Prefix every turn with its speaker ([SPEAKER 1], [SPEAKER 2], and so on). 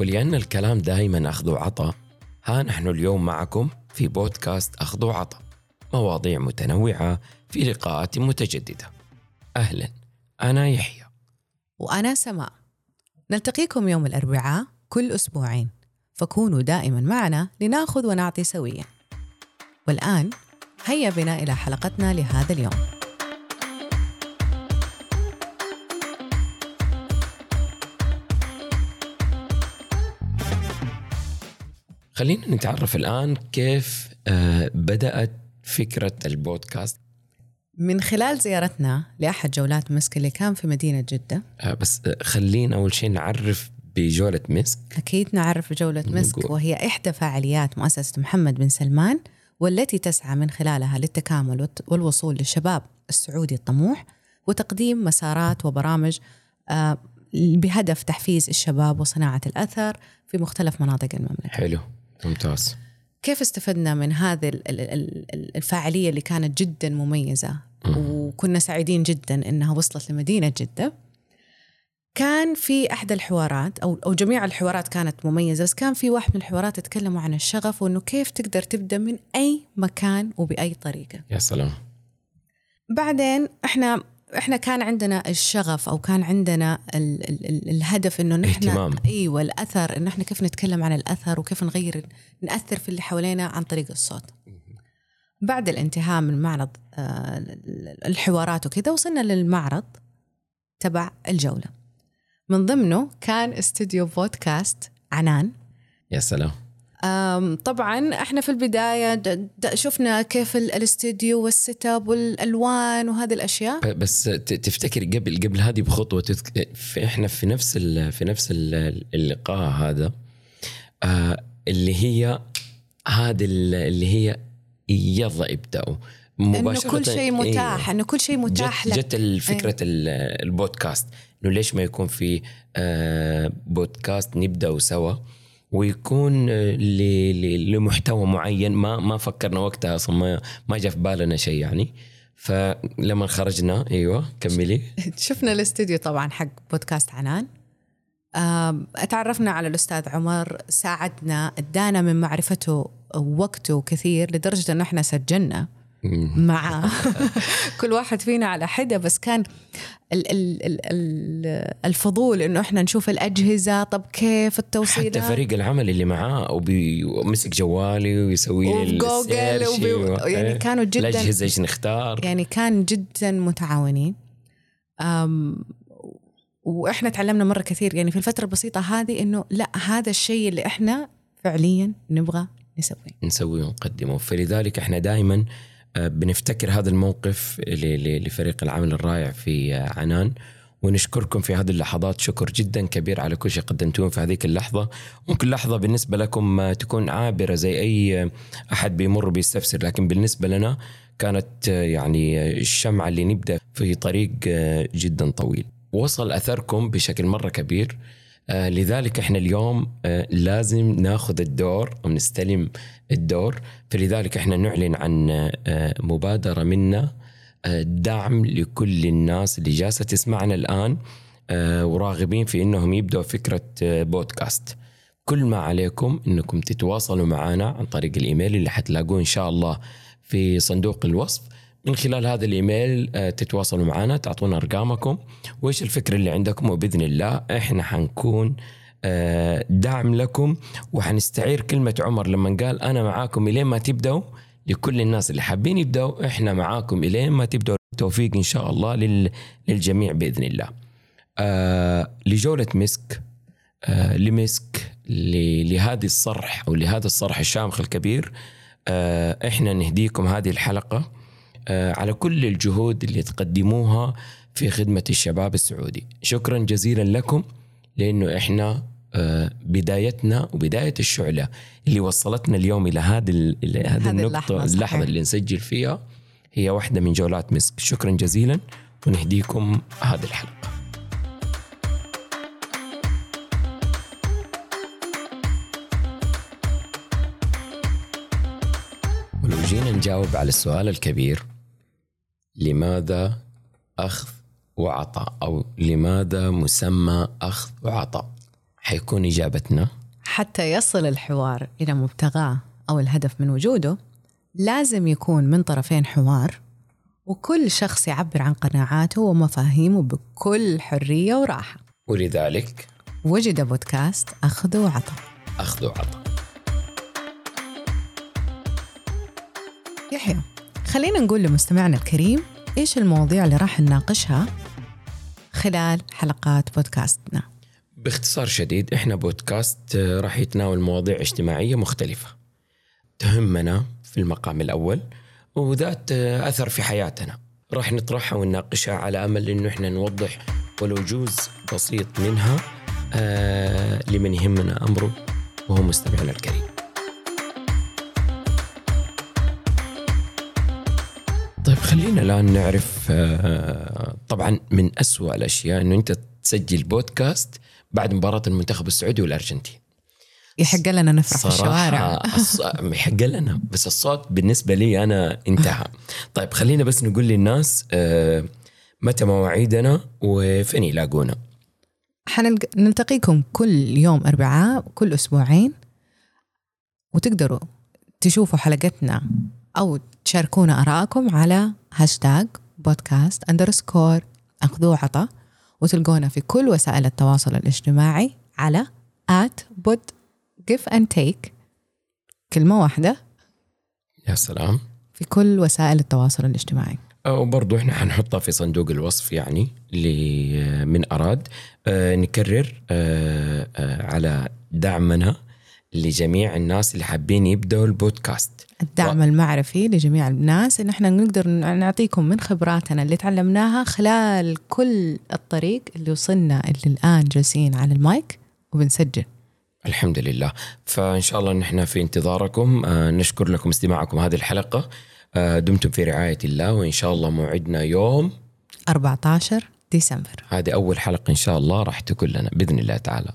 [SPEAKER 1] ولأن الكلام دائما أخذ وعطاء ها نحن اليوم معكم في بودكاست أخذ وعطاء مواضيع متنوعة في لقاءات متجددة. أهلا أنا يحيى.
[SPEAKER 2] وأنا سماء. نلتقيكم يوم الأربعاء كل أسبوعين. فكونوا دائما معنا لنأخذ ونعطي سويا. والآن هيا بنا إلى حلقتنا لهذا اليوم.
[SPEAKER 1] خلينا نتعرف الآن كيف آه، بدأت فكرة البودكاست.
[SPEAKER 2] من خلال زيارتنا لأحد جولات مسك اللي كان في مدينة جدة.
[SPEAKER 1] آه، بس آه، خلينا أول شيء نعرف بجولة مسك.
[SPEAKER 2] أكيد نعرف جولة مسك
[SPEAKER 1] نقول.
[SPEAKER 2] وهي إحدى فعاليات مؤسسة محمد بن سلمان والتي تسعى من خلالها للتكامل والوصول للشباب السعودي الطموح وتقديم مسارات وبرامج بهدف تحفيز الشباب وصناعة الأثر في مختلف مناطق المملكة.
[SPEAKER 1] حلو. ممتاز.
[SPEAKER 2] كيف استفدنا من هذه ال- ال- ال- الفاعلية اللي كانت جدا مميزة وكنا سعيدين جدا إنها وصلت لمدينة جدة؟ كان في احدى الحوارات أو أو جميع الحوارات كانت مميزة بس كان في واحد من الحوارات تكلموا عن الشغف وإنه كيف تقدر تبدأ من أي مكان وبأي طريقة.
[SPEAKER 1] يا سلام.
[SPEAKER 2] بعدين إحنا إحنا كان عندنا الشغف أو كان عندنا ال ال ال الهدف إنه نحن
[SPEAKER 1] اهتمام.
[SPEAKER 2] أيوه الاثر انه إحنا كيف نتكلم عن الأثر وكيف نغير نأثر في اللي حوالينا عن طريق الصوت. بعد الانتهاء من معرض آه، الحوارات وكذا وصلنا للمعرض تبع الجولة. من ضمنه كان استوديو بودكاست عنان
[SPEAKER 1] يا سلام
[SPEAKER 2] طبعا إحنا في البداية شفنا كيف ال- الاستديو وال setup والألوان وهذه
[SPEAKER 1] الأشياء. بس تفتكر قبل قبل هذه بخطوة تذك... في إحنا في نفس ال... في نفس ال- اللقاء هذا آه اللي هي هذه ال- اللي هي يلا ابدأوا.
[SPEAKER 2] إنه
[SPEAKER 1] مباشرة
[SPEAKER 2] كل شيء متاح
[SPEAKER 1] أيوة.
[SPEAKER 2] إنه كل شيء متاح
[SPEAKER 1] جت,
[SPEAKER 2] لك
[SPEAKER 1] جت الفكرة ال- البودكاست إنه ليش ما يكون في آه، بودكاست نبدأ سوا؟ ويكون آه، لمحتوى معين. ما ما فكرنا وقتها أصلا ما ما جاء في بالنا شيء يعني. فلما خرجنا أيوه كملي.
[SPEAKER 2] شفنا الاستديو طبعا حق بودكاست عنان. اتعرفنا على الأستاذ عمر ساعدنا أدانا من معرفته وقته كثير لدرجة إنه إحنا سجلنا. مع كل واحد فينا على حدة بس كان ال ال ال ال الفضول إنه إحنا نشوف الأجهزة طب كيف التوصيل
[SPEAKER 1] حتى فريق العمل اللي معاه ومسك جوالي ويسوي لي
[SPEAKER 2] وبي-
[SPEAKER 1] و-
[SPEAKER 2] يعني
[SPEAKER 1] إيه.
[SPEAKER 2] كانوا جداً-
[SPEAKER 1] الأجهزة إيش نختار؟
[SPEAKER 2] يعني كان جدا متعاونين. أم وإحنا تعلمنا مرة كثير يعني في الفترة البسيطة هذه إنه لا هذا الشيء اللي إحنا فعليا نبغى نسويه.
[SPEAKER 1] نسويه ونقدمه. فلذلك إحنا دائما بنفتكر هذا الموقف لفريق العمل الرائع في آه، عنان. ونشكركم في هذه اللحظات. شكر جدا كبير على كل شيء قدمتوه في هذيك اللحظة. ممكن لحظة بالنسبة لكم آه، تكون عابرة زي أي آه، أحد بيمر بيستفسر لكن بالنسبة لنا كانت آه، يعني آه، الشمعة اللي نبدأ في طريق آه، جدا طويل. وصل أثركم بشكل مرة كبير. آه، لذلك إحنا اليوم آه، لازم ناخذ الدور أو نستلم الدور. فلذلك إحنا نعلن عن آه، مبادرة منا آه، دعم لكل الناس اللي جالسة تسمعنا الآن آه، وراغبين في إنهم يبدأوا فكرة آه، بودكاست. كل ما عليكم إنكم تتواصلوا معنا عن طريق الإيميل اللي حتلاقوه إن شاء الله في صندوق الوصف. من خلال هذا الإيميل آه، تتواصلوا معنا تعطونا أرقامكم. وإيش الفكرة اللي عندكم؟ وبإذن الله إحنا حنكون آه، دعم لكم وحنستعير كلمة عمر لما قال أنا معاكم إلين ما تبدأوا. لكل الناس اللي حابين يبدأوا إحنا معاكم إلين ما تبدأوا. التوفيق إن شاء الله لل- للجميع بإذن الله. آه لجولة مسك لمسك لهذه الصرح أو لهذا الصرح الشامخ الكبير إحنا نهديكم هذه الحلقة. على كل الجهود اللي تقدموها في خدمة الشباب السعودي. شكرا جزيلا لكم لأنه إحنا آه بدايتنا وبداية الشعلة اللي وصلتنا اليوم إلى هذه ال- إلى هذه
[SPEAKER 2] هذه
[SPEAKER 1] النقطة
[SPEAKER 2] اللحظة،.
[SPEAKER 1] اللي نسجل فيها هي واحدة من جولات مسك شكرا جزيلا ونهديكم هذه الحلقة. ولو جينا نجاوب على السؤال الكبير لماذا أخذ وعطاء أو لماذا مسمى أخذ وعطاء حيكون إجابتنا.
[SPEAKER 2] حتى يصل الحوار إلى مبتغاه أو الهدف من وجوده لازم يكون من طرفين حوار وكل شخص يعبر عن قناعاته ومفاهيمه بكل حرية وراحة.
[SPEAKER 1] ولذلك
[SPEAKER 2] وجد بودكاست أخذ وعطى.
[SPEAKER 1] أخذ وعطى.
[SPEAKER 2] يحيى. خلينا نقول لمستمعنا الكريم إيش المواضيع اللي راح نناقشها خلال حلقات بودكاستنا؟
[SPEAKER 1] باختصار شديد إحنا بودكاست آه، راح يتناول مواضيع اجتماعية مختلفة. تهمنا في المقام الأول وذات آه، أثر في حياتنا. راح نطرحها ونناقشها على أمل إنه إحنا نوضح ولو جزء بسيط منها آه لمن يهمنا أمره وهو مستمعنا الكريم. خلينا الآن نعرف آه طبعا من أسوأ الأشياء أنه أنت تسجل بودكاست بعد مباراة المنتخب السعودي والأرجنتين.
[SPEAKER 2] يحق لنا نفرح في الشوارع.
[SPEAKER 1] يحق لنا بس الصوت بالنسبة لي أنا انتهى. طيب خلينا بس نقول للناس آه متى مواعيدنا وفين يلاقونا؟
[SPEAKER 2] حنلق... نلتقيكم كل يوم أربعاء كل أسبوعين وتقدروا تشوفوا حلقتنا أو تشاركونا آراءكم على هاشتاج بودكاست underscore أخذ وعطا وتلقونا في كل وسائل التواصل الاجتماعي على at pod give and take. كلمة واحدة.
[SPEAKER 1] يا سلام.
[SPEAKER 2] في كل وسائل التواصل الاجتماعي.
[SPEAKER 1] وبرضو إحنا حنحطها في صندوق الوصف يعني من أراد. آه نكرر آه آه على دعمنا لجميع الناس اللي حابين يبدأوا البودكاست.
[SPEAKER 2] الدعم المعرفي لجميع الناس إن إحنا نقدر نعطيكم من خبراتنا اللي تعلمناها خلال كل الطريق اللي وصلنا اللي الآن جالسين على المايك وبنسجل.
[SPEAKER 1] الحمد لله. فإن شاء الله نحن في انتظاركم. آه نشكر لكم استماعكم هذه الحلقة. آه دمتم في رعاية الله وإن شاء الله موعدنا يوم
[SPEAKER 2] 14 ديسمبر.
[SPEAKER 1] هذه أول حلقة إن شاء الله راح تكون لنا بإذن الله تعالى.